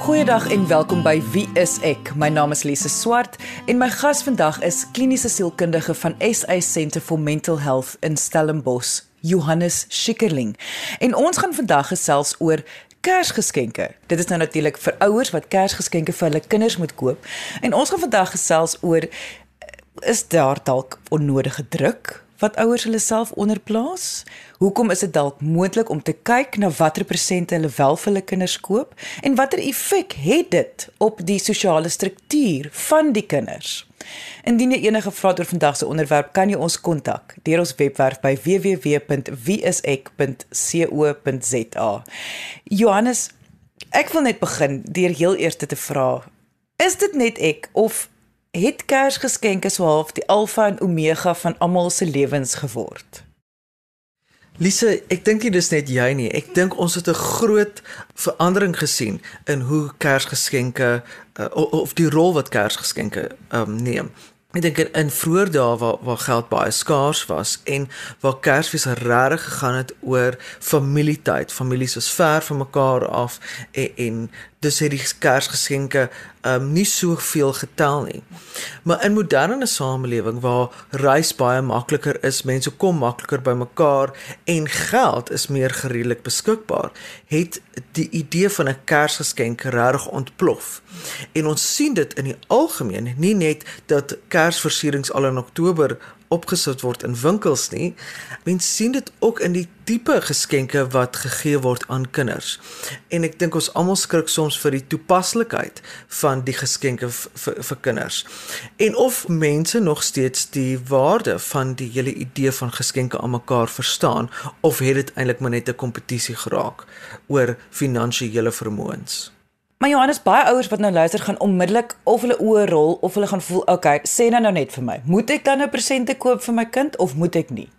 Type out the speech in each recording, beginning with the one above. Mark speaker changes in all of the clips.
Speaker 1: Goeiedag en welkom by Wie is ek? My naam is Lise Swart en my gas vandag is kliniese sielkundige van SA Centre for Mental Health in Stellenbosch, Johannes Schikkerling. En ons gaan vandag gesels oor Kersgeskenke. Dit is nou natuurlik vir ouers wat Kersgeskenke vir hulle kinders moet koop. En ons gaan vandag gesels oor is daar dalk onnodige druk wat ouers hulle self onderplaas? Hoekom is dit dalk moontlik om te kyk na watter persente hulle wel vir hulle kinders koop en watter effek het dit op die sosiale struktuur van die kinders? Indien jy enige vrae oor vandag se onderwerp, kan jy ons kontak deur ons webwerf by www.wieisek.co.za. Johannes, ek wil net begin deur heel eers te vra, is dit net ek of het Kersgeskenke so half die alfa en omega van almal se lewens geword.
Speaker 2: Lise, ek dink nie dis net jy nie. Ek dink ons het 'n groot verandering gesien in hoe Kersgeskenke uh, of die rol wat Kersgeskenke um, neem. Ek dink in vroeë dae waar waar geld baie skaars was en waar Kersfees regtig gegaan het oor familietyd, families was ver van mekaar af en, en dis het die Kersgeskenke um nie soveel getel nie. Maar in moderne samelewing waar reis baie makliker is, mense kom makliker bymekaar en geld is meer gereedelik beskikbaar, het die idee van 'n Kersgeskenk regtig ontplof. En ons sien dit in die algemeen, nie net dat Kersversierings al in Oktober opgesit word in winkels nie. Mens sien dit ook in die tipe geskenke wat gegee word aan kinders. En ek dink ons almal skrik soms vir die toepaslikheid van die geskenke vir kinders. En of mense nog steeds die waarde van die hele idee van geskenke aan mekaar verstaan of het dit eintlik maar net 'n kompetisie geraak oor finansiële vermoëns.
Speaker 1: Maar Johannes, baie ouers wat nou luister gaan onmiddellik of hulle oë rol of hulle gaan voel, okay, sê nou nou net vir my, moet ek dan 'n nou presente koop vir my kind of moet ek nie?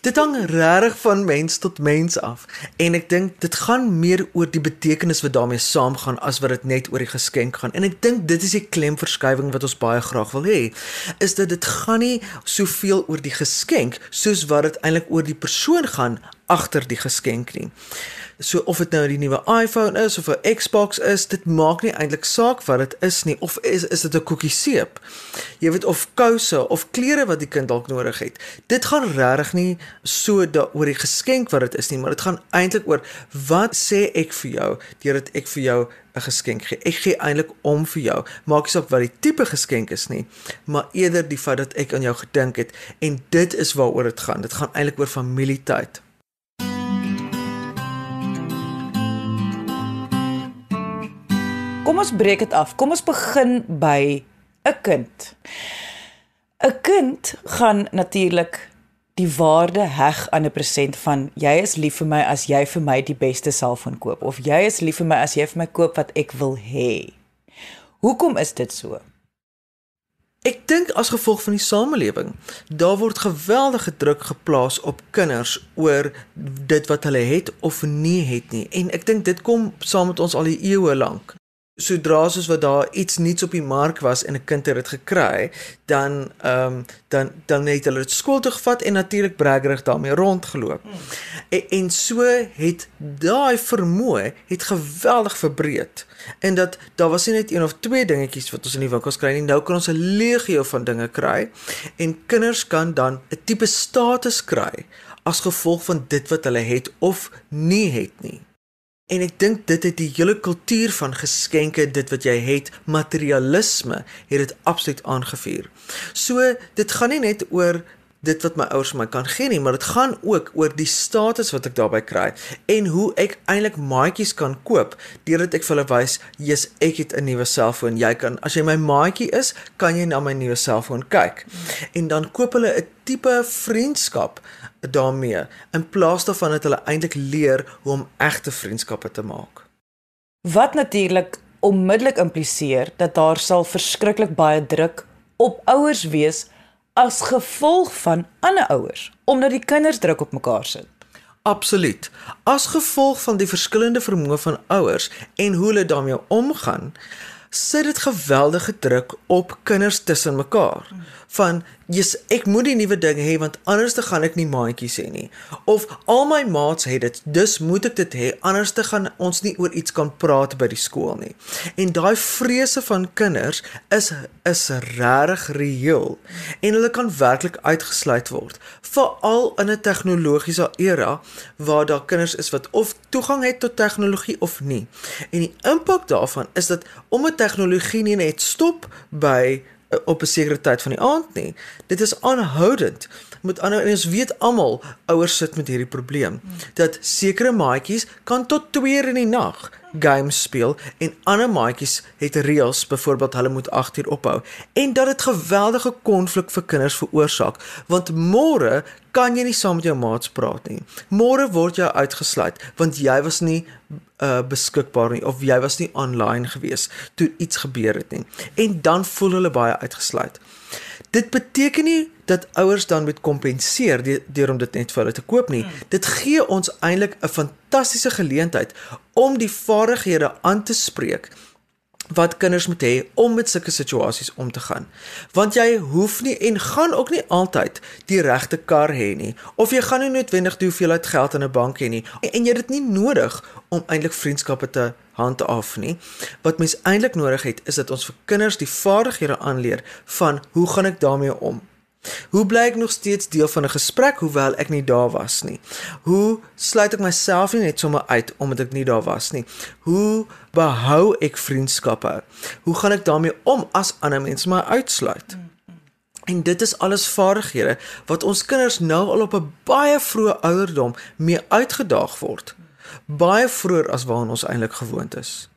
Speaker 2: Dit hang regtig van mens tot mens af en ek dink dit gaan meer oor die betekenis wat daarmee saamgaan as wat dit net oor die geskenk gaan. En ek dink dit is die klemverskywing wat ons baie graag wil hê, is dat dit gaan nie soveel oor die geskenk soos wat dit eintlik oor die persoon gaan agter die geskenk nie. So of dit nou die nuwe iPhone is of 'n Xbox is, dit maak nie eintlik saak wat dit is nie of is is dit 'n koekie seep. Jy weet of kouse of klere wat die kind dalk nodig het. Dit gaan regtig nie so oor die geskenk wat dit is nie, maar dit gaan eintlik oor wat sê ek vir jou deurdat ek vir jou 'n geskenk gee. Ek gee eintlik om vir jou. Maak nie saak wat die tipe geskenk is nie, maar eerder die feit dat ek aan jou gedink het en dit is waaroor dit gaan. Dit gaan eintlik oor familietyd.
Speaker 1: Kom ons breek dit af. Kom ons begin by 'n kind. 'n Kind gaan natuurlik die waarde heg aan 'n present van jy is lief vir my as jy vir my die beste selfoon koop of jy is lief vir my as jy vir my koop wat ek wil hê. Hoekom is dit so?
Speaker 2: Ek dink as gevolg van die samelewing, daar word geweldige druk geplaas op kinders oor dit wat hulle het of nie het nie. En ek dink dit kom saam met ons al die eeue lank sodra soos wat daar iets nuuts op die mark was en 'n kind het dit gekry, dan ehm um, dan dan het hulle dit skool toe gevat en natuurlik braggerig daarmee rondgeloop. Hmm. En, en so het daai vermoë het geweldig verbreed. En dat daar was nie net een of twee dingetjies wat ons in die winkels kry nie, nou kan ons 'n legio van dinge kry en kinders kan dan 'n tipe status kry as gevolg van dit wat hulle het of nie het nie. En ek dink dit het die hele kultuur van geskenke, dit wat jy het, materialisme, het dit absoluut aangevuur. So dit gaan nie net oor dit wat my ouers my kan gee nie, maar dit gaan ook oor die status wat ek daarbey kry en hoe ek eintlik maatjies kan koop deurdat ek vir hulle wys, "Jesus, ek het 'n nuwe selfoon. Jy kan as jy my maatjie is, kan jy na my nuwe selfoon kyk." En dan koop hulle 'n tipe vriendskap daarmee in plaas daarvan dat hulle eintlik leer hoe om egte vriendskappe te maak.
Speaker 1: Wat natuurlik onmiddellik impliseer dat daar sal verskriklik baie druk op ouers wees as gevolg van ander ouers omdat die kinders druk op mekaar sit.
Speaker 2: Absoluut. As gevolg van die verskillende vermoë van ouers en hoe hulle daarmee omgaan, sit dit geweldige druk op kinders tussen mekaar. Van jy's ek moet die nuwe ding hê want anders te gaan ek nie maatjies hê nie. Of al my maats het dit, dus moet ek dit hê anders te gaan ons nie oor iets kan praat by die skool nie. En daai vrese van kinders is is regtig reëel en hulle kan werklik uitgesluit word, veral in 'n tegnologiese era waar daar kinders is wat of toegang het tot tegnologie of nie. En die impak daarvan is dat om 'n tegnologie nie net stop by op 'n sekere tyd van die aand nie. Dit is aanhoudend. Met ander en ons weet almal ouers sit met hierdie probleem dat sekere maatjies kan tot 2 uur in die nag games speel en ander maatjies het reëls byvoorbeeld hulle moet 8 uur ophou en dat dit geweldige konflik vir kinders veroorsaak want môre kan jy nie saam met jou maats praat nie. Môre word jy uitgesluit want jy was nie uh beskikbaar nie of jy was nie online gewees toe iets gebeur het nie. En dan voel hulle baie uitgesluit. Dit beteken nie dat ouers dan moet kompenseer deur om dit net vir hulle te koop nie. Dit gee ons eintlik 'n fantastiese geleentheid om die vaardighede aan te spreek wat kinders moet hê om met sulke situasies om te gaan. Want jy hoef nie en gaan ook nie altyd die regte kar hê nie of jy gaan nie noodwendig die hoeveelheid geld in 'n bank hê nie en jy het dit nie nodig om eintlik vriendskappe te handhaaf nie. Wat mens eintlik nodig het is dat ons vir kinders die vaardighede aanleer van hoe gaan ek daarmee om? Hoe bly ek nog steeds deel van 'n gesprek hoewel ek nie daar was nie? Hoe sluit ek myself nie net sommer uit omdat ek nie daar was nie? Hoe behou ek vriendskappe? Hoe gaan ek daarmee om as ander mense my uitsluit? En dit is alles vaardighede wat ons kinders nou al op 'n baie vroeë ouderdom mee uitgedaag word. Baie vroeër as waaraan ons eintlik gewoond is.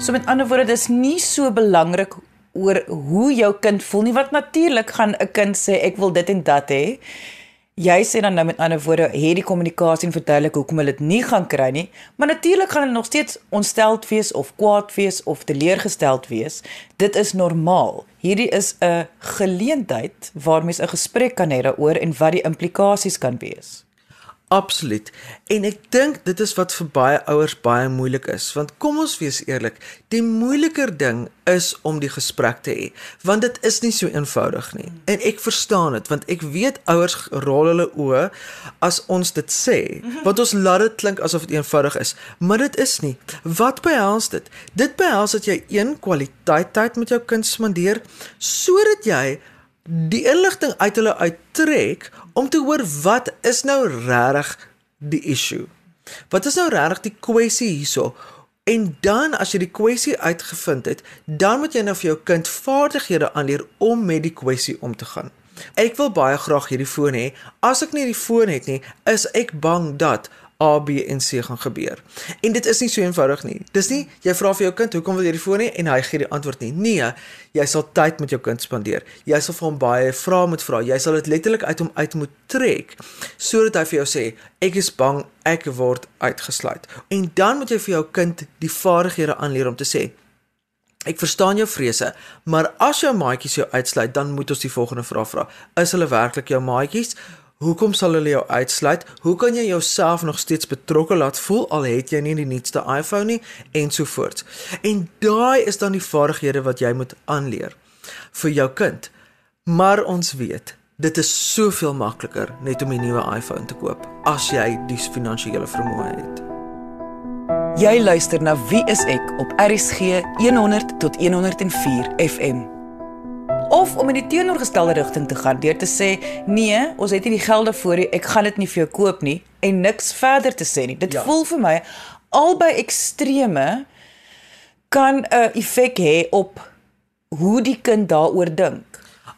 Speaker 1: So met ander woorde, dis nie so belangrik oor hoe jou kind voel nie, want natuurlik gaan 'n kind sê ek wil dit en dat hê. Jy sê dan nou met ander woorde, hê die kommunikasie en verduidelik hoekom hulle dit nie gaan kry nie, maar natuurlik gaan hulle nog steeds ontsteld wees of kwaad wees of teleurgesteld wees. Dit is normaal. Hierdie is 'n geleentheid waar mens 'n gesprek kan hê daaroor en wat die implikasies kan wees.
Speaker 2: Absoluut. En ek dink dit is wat vir baie ouers baie moeilik is, want kom ons wees eerlik, die moeiliker ding is om die gesprek te hê, want dit is nie so eenvoudig nie. En ek verstaan dit, want ek weet ouers rol hulle oë as ons dit sê, want ons laat dit klink asof dit eenvoudig is, maar dit is nie. Wat behels dit? Dit behels dat jy een kwaliteit tyd met jou kind spandeer sodat jy die inligting uit hulle uittrek om te hoor wat is nou regtig die issue. Wat is nou regtig die kwessie hierso? En dan as jy die kwessie uitgevind het, dan moet jy nou vir jou kind vaardighede aanleer om met die kwessie om te gaan. Ek wil baie graag hierdie foon hê. As ek nie die foon het nie, is ek bang dat A B en C gaan gebeur. En dit is nie so eenvoudig nie. Dis nie jy vra vir jou kind hoekom wil jy die foon hê en hy gee die antwoord nie. Nee, jy sal tyd met jou kind spandeer. Jy sal vir hom baie vrae moet vra. Jy sal dit letterlik uit hom uit moet trek sodat hy vir jou sê ek is bang ek word uitgesluit. En dan moet jy vir jou kind die vaardighede aanleer om te sê Ek verstaan jou vrese, maar as jou maatjies jou uitsluit, dan moet ons die volgende vraag vra. Is hulle werklik jou maatjies? Hoekom sal hulle jou uitsluit? Hoe kan jy jouself nog steeds betrokke laat voel al het jy nie die nuutste iPhone nie ensovoorts. En daai is dan die vaardighede wat jy moet aanleer vir jou kind. Maar ons weet, dit is soveel makliker net om 'n nuwe iPhone te koop as jy die finansiële vermoë het.
Speaker 1: Jy luister na Wie is ek op RCG 100 tot 104 FM of om in die teenoorgestelde rigting te gaan deur te sê nee, ons het nie die gelde voor nie, ek gaan dit nie vir jou koop nie en niks verder te sê nie. Dit ja. voel vir my albei extreme kan 'n effek hê op hoe die kind daaroor dink.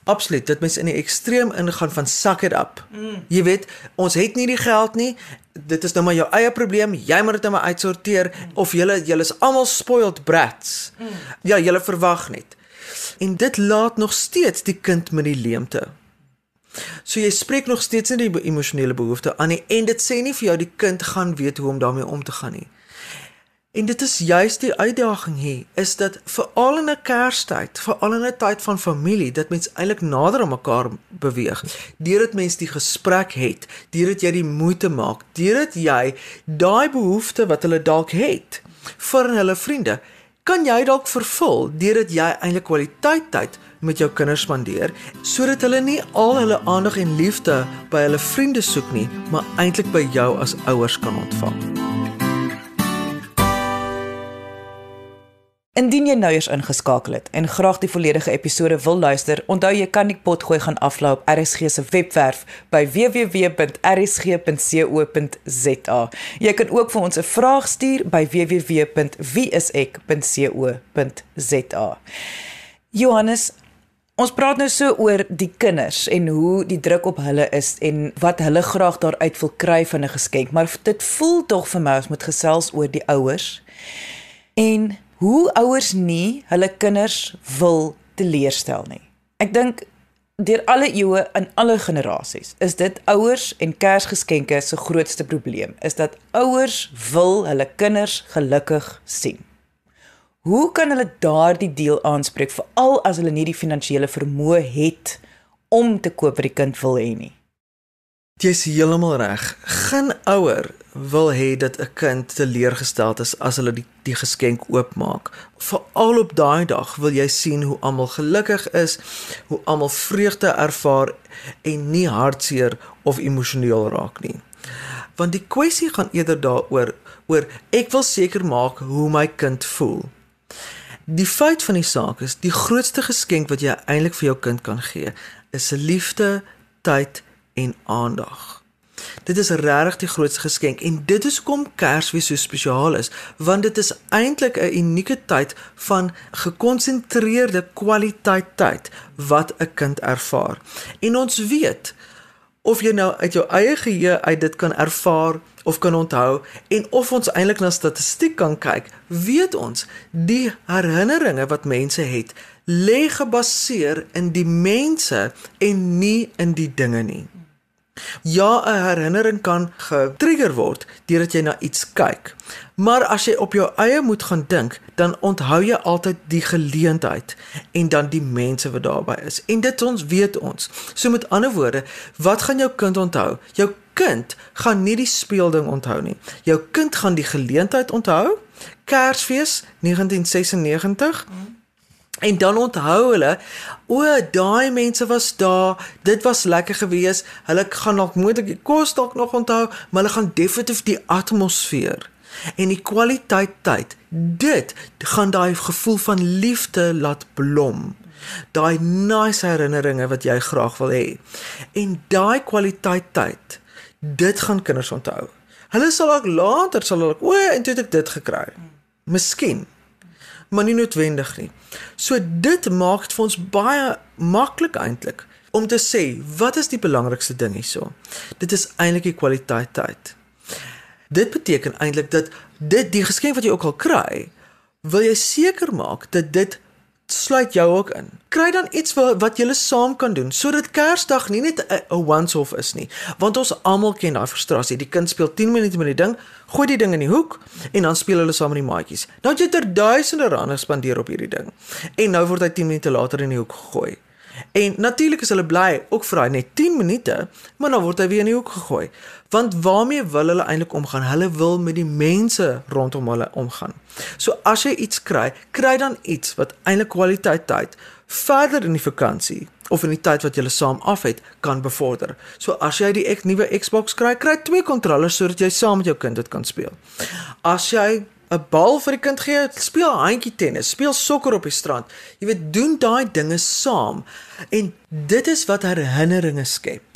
Speaker 2: Absoluut, dit mens in die ekstreem ingaan van suck it up. Mm. Jy weet, ons het nie die geld nie. Dit is nou maar jou eie probleem. Jy moet dit nou maar uitsorteer mm. of julle julle is almal spoiled brats. Mm. Ja, julle verwag net en dit laat nog steeds die kind met die leemte. So jy spreek nog steeds in die emosionele behoefte aan nie en dit sê nie vir jou die kind gaan weet hoe om daarmee om te gaan nie. En dit is juist die uitdaging hier is dat veral in 'n Kerstyd, veral in 'n tyd van familie, dat mens eintlik nader aan mekaar beweeg. Deurdat mens die gesprek het, deurdat jy die moeite maak, deurdat jy daai behoefte wat hulle dalk het vir hulle vriende, kan jy dalk vervul deurdat jy eintlik kwaliteit tyd met jou kinders spandeer sodat hulle nie al hulle aandag en liefde by hulle vriende soek nie, maar eintlik by jou as ouers kan ontvang.
Speaker 1: Jy nou eers ingeskakel het en graag die volledige episode wil luister, onthou jy kan die potgooi gaan aflaai op RSG se webwerf by www.rsg.co.za. Jy kan ook vir ons 'n vraag stuur by www.wieisek.co.za. Johannes, ons praat nou so oor die kinders en hoe die druk op hulle is en wat hulle graag daaruit wil kry van 'n geskenk, maar dit voel tog vir my ons moet gesels oor die ouers. En hoe ouers nie hulle kinders wil teleurstel nie. Ek dink deur alle eeue in alle generasies is dit ouers en Kersgeskenke se grootste probleem is dat ouers wil hulle kinders gelukkig sien. Hoe kan hulle daardie deel aanspreek veral as hulle nie die finansiële vermoë het om te koop wat die kind wil hê nie?
Speaker 2: Jy's heeltemal reg. Geen ouer wil hê dat 'n kind teleurgestel is as hulle die die geskenk oopmaak. Veral op daai dag wil jy sien hoe almal gelukkig is, hoe almal vreugde ervaar en nie hartseer of emosioneel raak nie. Want die kwessie gaan eerder daaroor oor ek wil seker maak hoe my kind voel. Die feit van die saak is die grootste geskenk wat jy eintlik vir jou kind kan gee, is 'n liefde, tyd en aandag. Dit is regtig die grootste geskenk en dit is hoekom Kersfees so spesiaal is, want dit is eintlik 'n unieke tyd van gekonsentreerde kwaliteit tyd wat 'n kind ervaar. En ons weet of jy nou uit jou eie geheue uit dit kan ervaar of kan onthou en of ons eintlik na statistiek kan kyk, weet ons die herinneringe wat mense het lê gebaseer in die mense en nie in die dinge nie. Ja, 'n herinnering kan getrigger word deurdat jy na iets kyk. Maar as jy op jou eie moet gaan dink, dan onthou jy altyd die geleentheid en dan die mense wat daarbey is. En dit ons weet ons. So met ander woorde, wat gaan jou kind onthou? Jou kind gaan nie die speelding onthou nie. Jou kind gaan die geleentheid onthou. Kersfees 1996. En dan onthou hulle, o, daai mense was daar. Dit was lekker geweest. Hulle gaan nog moontlik die kos dalk nog onthou, maar hulle gaan definitief die atmosfeer en die kwaliteit tyd. Dit gaan daai gevoel van liefde laat blom. Daai nice herinneringe wat jy graag wil hê. En daai kwaliteit tyd, dit gaan kinders onthou. Hulle sal ook later sal hulle, o, en toe het ek dit gekry. Miskien maar nie noodwendig nie. So dit maak dit vir ons baie maklik eintlik om te sê wat is die belangrikste ding hierso. Dit is eintlik die kwaliteit tyd. Dit beteken eintlik dat dit die geskenk wat jy ook al kry, wil jy seker maak dat dit sluit jou ook in. Kry dan iets wat, wat julle saam kan doen sodat Kersdag nie net 'n once-off is nie, want ons almal ken daai frustrasie. Die kind speel 10 minute met die ding, gooi die ding in die hoek en dan speel hulle saam met die maatjies. Nou het jy ter duisende rande spandeer op hierdie ding. En nou word hy 10 minute later in die hoek gegooi. En natuurlik is hulle bly ook vir hy net 10 minute, maar dan word hy weer in die hoek gegooi. Want waarmee wil hulle eintlik omgaan? Hulle wil met die mense rondom hulle omgaan. So as jy iets kry, kry dan iets wat eintlik kwaliteit tyd verder in die vakansie of in die tyd wat jy saam af het kan bevorder. So as jy die ek nuwe Xbox kry, kry twee kontrollers sodat jy saam met jou kind dit kan speel. As jy 'n bal vir die kind gee, speel handjie tennis, speel sokker op die strand. Jy weet, doen daai dinge saam. En dit is wat herinneringe skep.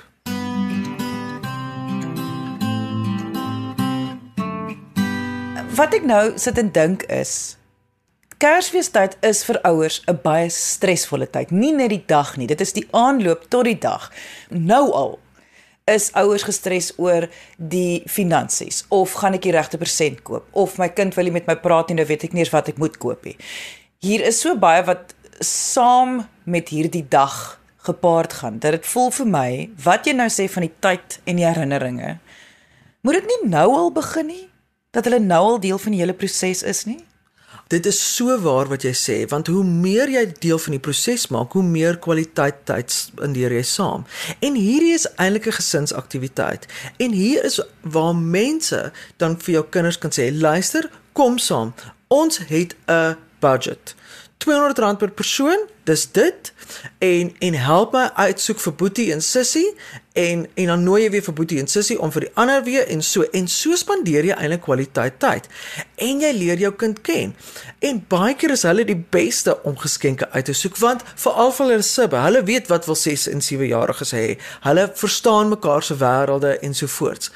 Speaker 1: Wat ek nou sit en dink is Kersfeestyd is vir ouers 'n baie stresvolle tyd. Nie net die dag nie, dit is die aanloop tot die dag. Nou al is ouers gestres oor die finansies of gaan ek die regte persent koop of my kind wil nie met my praat nie nou weet ek nie eens wat ek moet koop nie. Hier is so baie wat saam met hierdie dag gepaard gaan. Dat dit voel vir my wat jy nou sê van die tyd en die herinneringe. Moet dit nie nou al begin nie? Dat hulle nou al deel van die hele proses is nie?
Speaker 2: Dit is so waar wat jy sê, want hoe meer jy deel van die proses maak, hoe meer kwaliteit tyd indeer jy saam. En hierdie is eintlik 'n gesinsaktiwiteit. En hier is waar mense dan vir jou kinders kan sê, "Luister, kom saam. Ons het 'n budget. R200 per persoon, dis dit. En en help my uitsoek vir Boetie en Sissie en en dan nooi jy weer vir Boetie en Sissie om vir die ander weer en so en so spandeer jy eintlik kwaliteit tyd en jy leer jou kind ken. En baie keer is hulle die beste om geskenke uit te soek want veral vir hulle sibbe, hulle weet wat wil 6 en 7 jariges hê. Hulle verstaan mekaar se wêrelde en so voorts.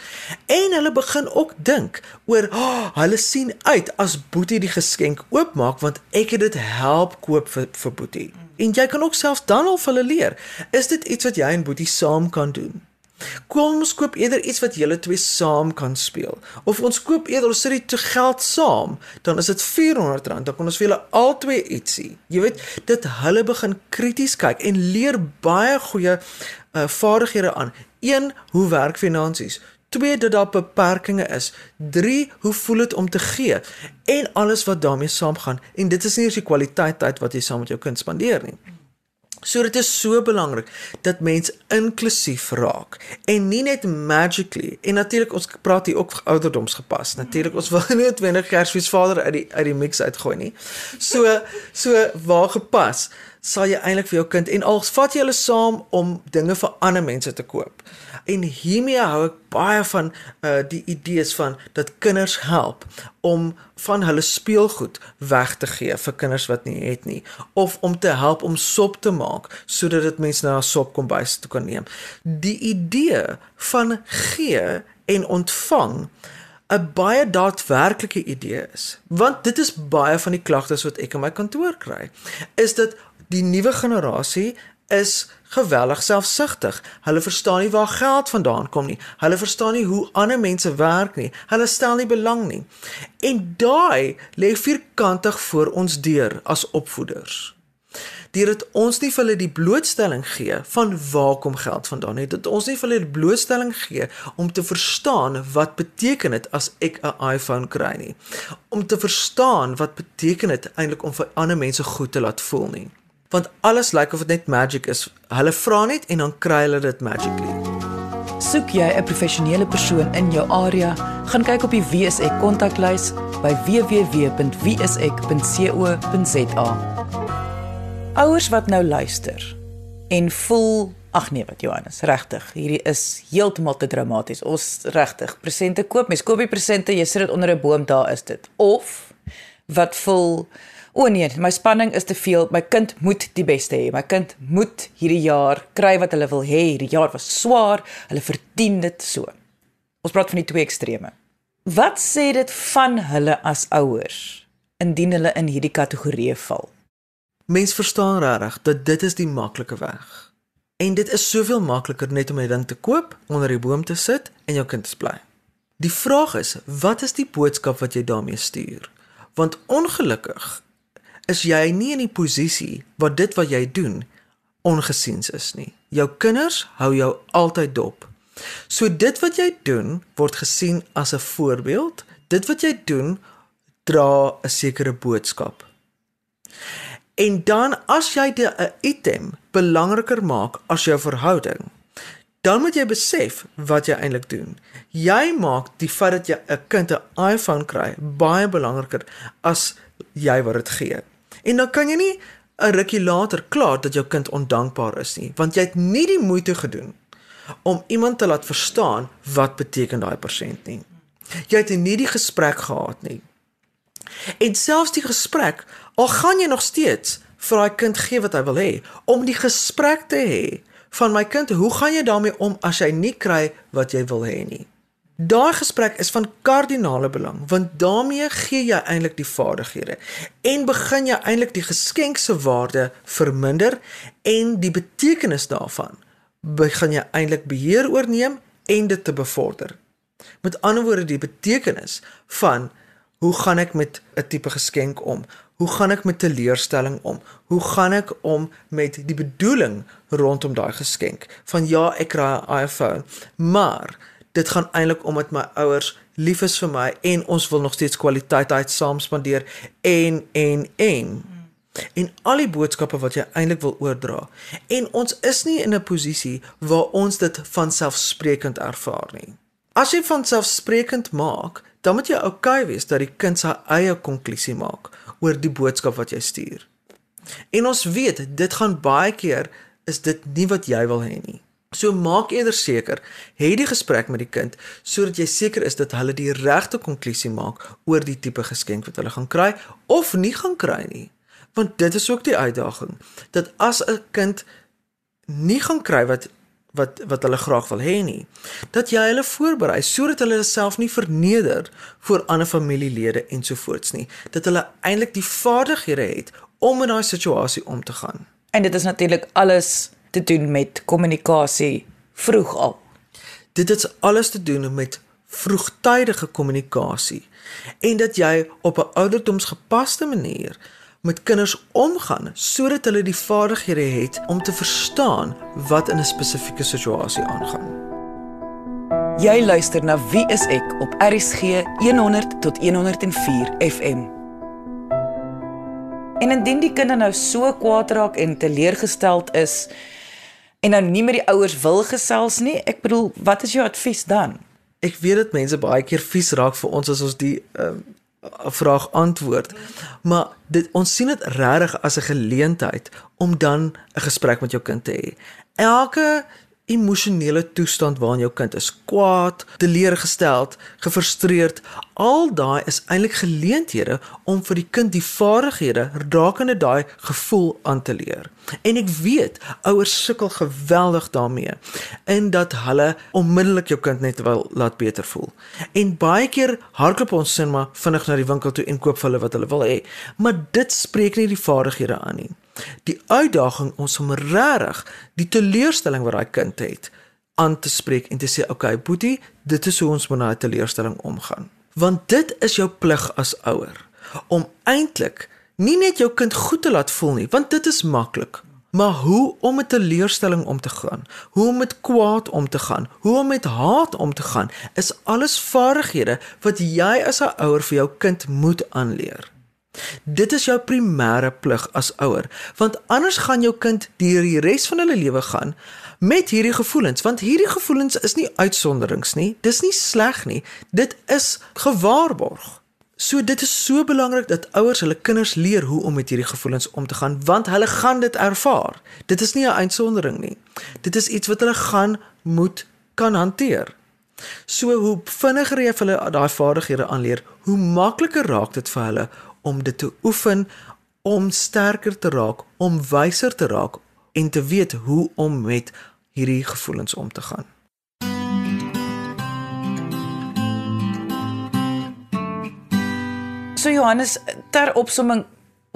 Speaker 2: En hulle begin ook dink oor, oh, hulle sien uit as Boetie die geskenk oopmaak want ek het dit help koop vir vir Boetie. En jy kan ook self dan al hulle leer. Is dit iets wat jy en Boetie saam kan doen? Kom ons koop eerder iets wat julle twee saam kan speel. Of ons koop eerder ons sit die te geld saam, dan is dit R400, dan kan ons vir julle albei ietsie. Jy weet, dit hulle begin krities kyk en leer baie goeie uh, vaardighede aan. 1 Hoe werk finansies? 2 dat daar beperkings is. 3 hoe voel dit om te gee? En alles wat daarmee saamgaan. En dit is nie eers die kwaliteit tyd wat jy saam met jou kind spandeer nie. So dit is so belangrik dat mens inklusief raak en nie net magically en natuurlik ons praat hier ook ouderdoms gepas. Natuurlik ons wil nie 20 Kersfees vader uit die uit die mix uitgooi nie. So so waar gepas sal jy eintlik vir jou kind en al vat jy hulle saam om dinge vir ander mense te koop. En hiermee hou ek baie van uh die idees van dat kinders help om van hulle speelgoed weg te gee vir kinders wat nie het nie of om te help om sop te maak sodat dit mense na sop kombuis toe kan neem. Die idee van gee en ontvang 'n baie daadwerklike idee is. Want dit is baie van die klagtes wat ek in my kantoor kry, is dat die nuwe generasie is geweldig selfsugtig. Hulle verstaan nie waar geld vandaan kom nie. Hulle verstaan nie hoe ander mense werk nie. Hulle stel nie belang nie. En daai lê vierkantig voor ons deur as opvoeders. Dit ons nie vir hulle die blootstelling gee van waar kom geld vandaan nie. Dit ons nie vir hulle die blootstelling gee om te verstaan wat beteken dit as ek 'n iPhone kry nie. Om te verstaan wat beteken dit eintlik om vir ander mense goed te laat voel nie want alles lyk of dit net magic is. Hulle vra net en dan kry hulle dit magically.
Speaker 1: Soek jy 'n professionele persoon in jou area, gaan kyk op die WSE kontaklys by www.wse.co.za. Ouers wat nou luister en voel Ag nee wat Johannes, regtig. Hierdie is heeltemal te dramaties. Ons regtig, presente koop, mens koop die presente, jy sit dit onder 'n boom, daar is dit. Of wat voel O oh nee, my spanning is te veel. My kind moet die beste hê. My kind moet hierdie jaar kry wat hulle wil hê. Hierdie jaar was swaar. Hulle verdien dit so. Ons praat van die twee extreme. Wat sê dit van hulle as ouers indien hulle in hierdie kategorie val?
Speaker 2: Mens verstaan regtig dat dit is die maklike weg. En dit is soveel makliker net om 'n ding te koop, onder die boom te sit en jou kind te bly. Die vraag is, wat is die boodskap wat jy daarmee stuur? Want ongelukkig is jy nie in die posisie waar dit wat jy doen ongesiens is nie. Jou kinders hou jou altyd dop. So dit wat jy doen word gesien as 'n voorbeeld. Dit wat jy doen dra 'n sekere boodskap. En dan as jy 'n item belangriker maak as jou verhouding, dan moet jy besef wat jy eintlik doen. Jy maak die feit dat jy 'n kind 'n iPhone kry baie belangriker as jy wat dit gee. En dan kan jy nie 'n rukkie later klaar dat jou kind ondankbaar is nie, want jy het nie die moeite gedoen om iemand te laat verstaan wat beteken daai persent nie. Jy het nie die gesprek gehad nie. En selfs die gesprek, al gaan jy nog steeds vir daai kind gee wat hy wil hê, om die gesprek te hê van my kind, hoe gaan jy daarmee om as jy nie kry wat jy wil hê nie? Daai gesprek is van kardinale belang want daarmee gee jy eintlik die vaardighede en begin jy eintlik die geskenk se waarde verminder en die betekenis daarvan begin jy eintlik beheer oorneem en dit te bevorder. Met ander woorde die betekenis van hoe gaan ek met 'n tipe geskenk om? Hoe gaan ek met 'n leerstelling om? Hoe gaan ek om met die bedoeling rondom daai geskenk? Van ja, ek kry 'n iPhone, maar dit gaan eintlik om dat my ouers lief is vir my en ons wil nog steeds kwaliteit tyd saam spandeer en en en en al die boodskappe wat jy eintlik wil oordra. En ons is nie in 'n posisie waar ons dit van selfsprekend ervaar nie. As jy van selfsprekend maak, dan moet jy oukei okay wees dat die kind sy eie konklusie maak oor die boodskap wat jy stuur. En ons weet, dit gaan baie keer is dit nie wat jy wil hê nie. So maak eerder seker, hê die gesprek met die kind sodat jy seker is dat hulle die regte konklusie maak oor die tipe geskenk wat hulle gaan kry of nie gaan kry nie. Want dit is ook die uitdaging dat as 'n kind nie gaan kry wat wat wat hulle graag wil hê nie, dat jy hulle voorberei sodat hulle self nie verneder voor ander familielede ensovoorts nie, dat hulle eintlik die vaardighede het om in daai situasie om te gaan.
Speaker 1: En dit is natuurlik alles te doen met kommunikasie vroeg al.
Speaker 2: Dit het alles te doen met vroegtydige kommunikasie en dat jy op 'n ouderdomsgepaste manier met kinders omgaan sodat hulle die vaardighede het om te verstaan wat in 'n spesifieke situasie aangaan.
Speaker 1: Jy luister na Wie is ek op RCG 100 tot 104 FM. En indien die kind nou so kwaad raak en teleurgesteld is en nou nie met die ouers wil gesels nie, ek bedoel, wat is jou advies dan?
Speaker 2: Ek weet dit mense baie keer vies raak vir ons as ons die ehm uh, vraag antwoord. Maar dit ons sien dit regtig as 'n geleentheid om dan 'n gesprek met jou kind te hê. Elke emosionele toestand waarin jou kind is kwaad, teleurgesteld, gefrustreerd, al daai is eintlik geleenthede om vir die kind die vaardighede rakende daai gevoel aan te leer. En ek weet ouers sukkel geweldig daarmee en dat hulle onmiddellik jou kind net wil laat beter voel. En baie keer hardloop ons sin maar vinnig na die winkel toe en koop vir hulle wat hulle wil hê, maar dit spreek nie die vaardighede aan nie. Die uitdaging ons om regtig die teleurstelling wat daai kind het aan te spreek en te sê, "Oké, okay, Boetie, dit is hoe ons met daai teleurstelling omgaan." Want dit is jou plig as ouer om eintlik nie net jou kind goed te laat voel nie, want dit is maklik, maar hoe om met 'n teleurstelling om te gaan, hoe om met kwaad om te gaan, hoe om met haat om te gaan, is alles vaardighede wat jy as 'n ouer vir jou kind moet aanleer. Dit is jou primêre plig as ouer, want anders gaan jou kind deur die res van hulle lewe gaan met hierdie gevoelens, want hierdie gevoelens is nie uitsonderings nie. Dis nie sleg nie. Dit is gewaarborg. So dit is so belangrik dat ouers hulle kinders leer hoe om met hierdie gevoelens om te gaan, want hulle gaan dit ervaar. Dit is nie 'n uitsondering nie. Dit is iets wat hulle gaan moet kan hanteer. So hoe vinniger jy hulle daai vaardighede aanleer, hoe makliker raak dit vir hulle om dit te oefen om sterker te raak, om wyser te raak en te weet hoe om met hierdie gevoelens om te gaan.
Speaker 1: So Johannes, ter opsomming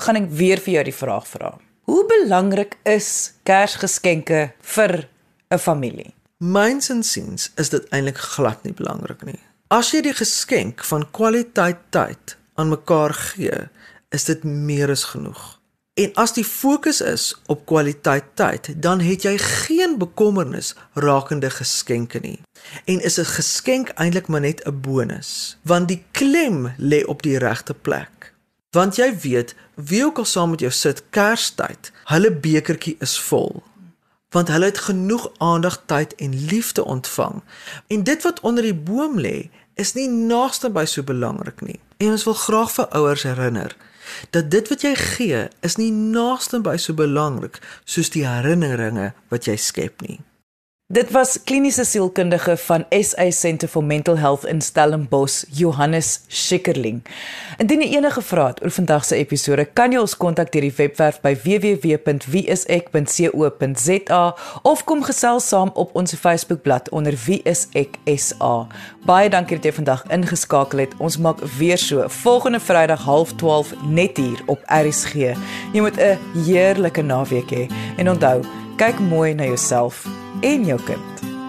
Speaker 1: gaan ek weer vir jou die vraag vra. Hoe belangrik is Kersgeskenke vir 'n familie?
Speaker 2: Myns en siens is dit eintlik glad nie belangrik nie. As jy die geskenk van kwaliteit tyd aan mekaar gee, is dit meer as genoeg. En as die fokus is op kwaliteit tyd, dan het jy geen bekommernis rakende geskenke nie. En is 'n geskenk eintlik maar net 'n bonus, want die klem lê op die regte plek. Want jy weet, wie ook al saam met jou sit Kerstyd, hulle bekertjie is vol. Want hulle het genoeg aandag, tyd en liefde ontvang. En dit wat onder die boom lê, is nie naaste by so belangrik nie. En ons wil graag vir ouers herinner dat dit wat jy gee is nie naaste by so belangrik soos die herinneringe wat jy skep nie.
Speaker 1: Dit was kliniese sielkundige van SA Centre for Mental Health in Stellenbosch, Johannes Schikkerling. Indien jy enige vrae het oor vandag se episode, kan jy ons kontak deur die webwerf by www.wieisek.co.za of kom gesels saam op ons Facebookblad onder wieiseksa. Baie dankie dat jy vandag ingeskakel het. Ons maak weer so volgende Vrydag 12:30 net hier op RSG. Jy moet 'n heerlike naweek hê en onthou, kyk mooi na jouself en jou kind.